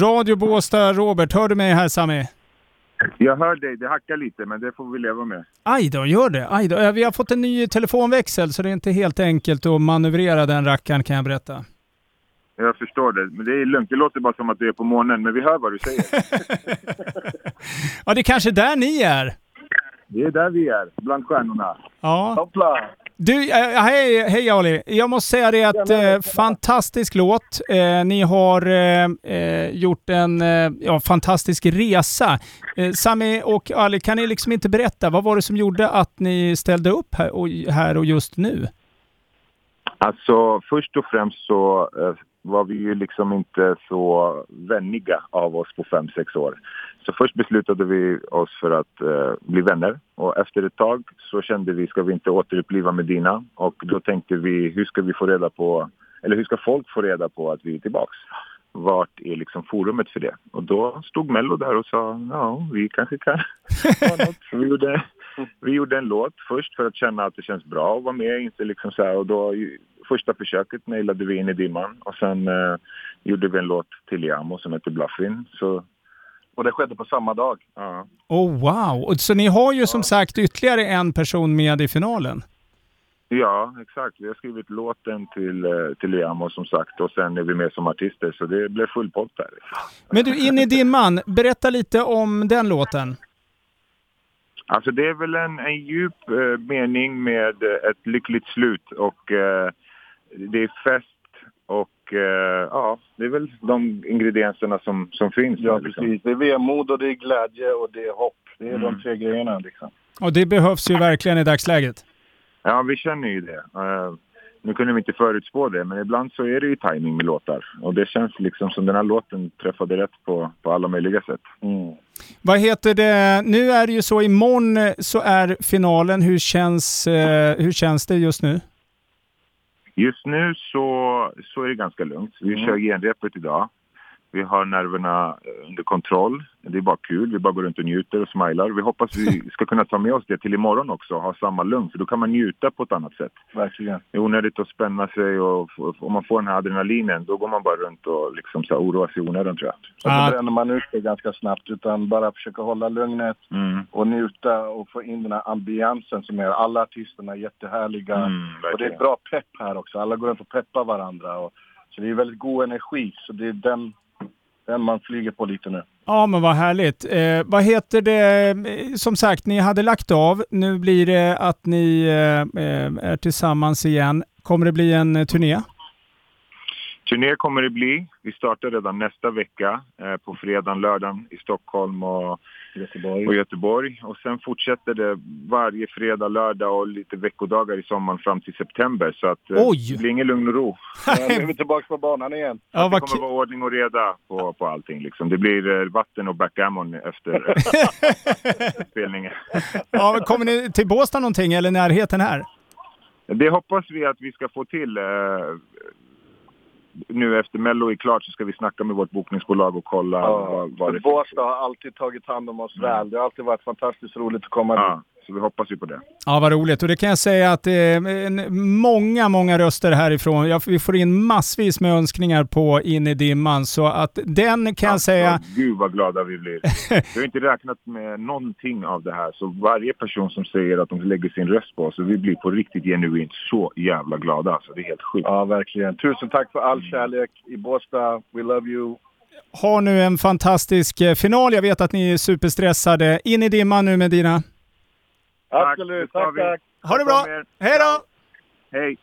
Radio Båstad, Robert. Hör du mig här Sami? Jag hör dig, det hackar lite men det får vi leva med. Aj då, gör det. Aj då. Vi har fått en ny telefonväxel så det är inte helt enkelt att manövrera den rackaren kan jag berätta. Jag förstår det, men det är lugnt. Det låter bara som att du är på månen, men vi hör vad du säger. Ja, det är kanske där ni är. Det är där vi är, bland stjärnorna. Ja. Hoppla! Du, eh, hej, hej Ali. Jag måste säga det att eh, fantastisk låt. Eh, ni har eh, eh, gjort en eh, ja, fantastisk resa. Sami och Ali, kan ni liksom inte berätta, vad var det som gjorde att ni ställde upp här och, här och just nu? Alltså, först och främst så var vi ju liksom inte så vänniga av oss på fem sex år. Så först beslutade vi oss för att eh, bli vänner och efter ett tag så kände vi, ska vi inte återuppliva Medina? Och då tänkte vi, hur ska vi få reda på, eller hur ska folk få reda på att vi är tillbaks? Vart är liksom forumet för det? Och då stod Mello där och sa, ja, vi kanske kan ha något. Så vi gjorde, vi gjorde en låt först för att känna att det känns bra att vara med. Inte liksom så här, och då, första försöket nailade vi in i dimman och sen eh, gjorde vi en låt till Liamo som heter Bluffin. Så, Och det skedde på samma dag. ja. Oh wow! Och Så ni har ju som sagt ytterligare en person med i finalen. ja, exakt. Vi har skrivit låten till, eh, till Liamo som sagt och sen är vi med som artister så det blev full pott där. Men du, in i dimman, berätta lite om den låten. Alltså det är väl en, en djup eh, mening med eh, ett lyckligt slut och eh, det är fest och eh, ja, det är väl de ingredienserna som, som finns. Ja, där, liksom. precis. Det är vemod och det är glädje och det är hopp. Det är Mm. de tre grejerna liksom. Och det behövs ju verkligen i dagsläget. Ja, vi känner ju det. Eh, nu kunde vi inte förutspå det, men ibland så är det ju timing med låtar. Och det känns liksom som den här låten träffade rätt på, på alla möjliga sätt. Mm. Vad heter det? Nu är det ju så, imorgon så är finalen. Hur känns, eh, hur känns det just nu? Just nu så, så är det ganska lugnt. Vi Mm. kör genrepet idag. Vi har nerverna eh, under kontroll. Det är bara kul. Vi bara går runt och njuter och smilar. Vi hoppas vi ska kunna ta med oss det till imorgon också och ha samma lugn. För då kan man njuta på ett annat sätt. Verkligen. Det är onödigt att spänna sig och om man får den här adrenalinen då går man bara runt och liksom så oroar sig i onödan tror jag. Så Ah. då bränner man ut det ganska snabbt. Utan bara försöka hålla lugnet Mm. och njuta och få in den här ambiansen som är. Alla artisterna är jättehärliga. Mm, och det är bra pepp här också. Alla går runt och peppar varandra. Och, så det är väldigt god energi. Så det är den, den man flyger på lite nu. Ja, men vad härligt. Eh, vad heter det? Eh, som sagt, ni hade lagt av. Nu blir det att ni eh, eh är tillsammans igen. Kommer det bli en eh, turné? Turné kommer det bli. Vi startar redan nästa vecka eh, på fredagen, lördagen i Stockholm och, Göteborg. och Göteborg. Och sen fortsätter det varje fredag, lördag och lite veckodagar i sommaren fram till september. Så att eh, Oj! det blir ingen lugn och ro. Nu är vi tillbaka på banan igen. Ja, det kommer vara ordning och reda på, på allting. Liksom. Det blir eh, vatten och backgammon efter eh, spelningen. Ja, kommer ni till Båstad någonting eller närheten här? Det hoppas vi att vi ska få till. Nu efter Mello är klart så ska vi snacka med vårt bokningsbolag och kolla vad, vad det Båstad har alltid tagit hand om oss väl. Det har alltid varit fantastiskt roligt att komma dit. Så vi hoppas ju på det. Ja, vad roligt. Och det kan jag säga att det är en- många, många röster härifrån. Ja, vi får in massvis med önskningar på In i dimman. Så att den kan jag säga... Alltså, Gud vad glada vi blir. Vi har inte räknat med någonting av det här. Så varje person som säger att de lägger sin röst på oss, vi blir på riktigt genuint så jävla glada. Alltså, det är helt sjukt. Ja, verkligen. Tusen tack för all kärlek i Båstad. We love you. Ha nu en fantastisk eh, final. Jag vet att ni är superstressade. In i dimman nu med dina. Absolut. Tack, vi. tack. Ha det bra! Hej då! Hej!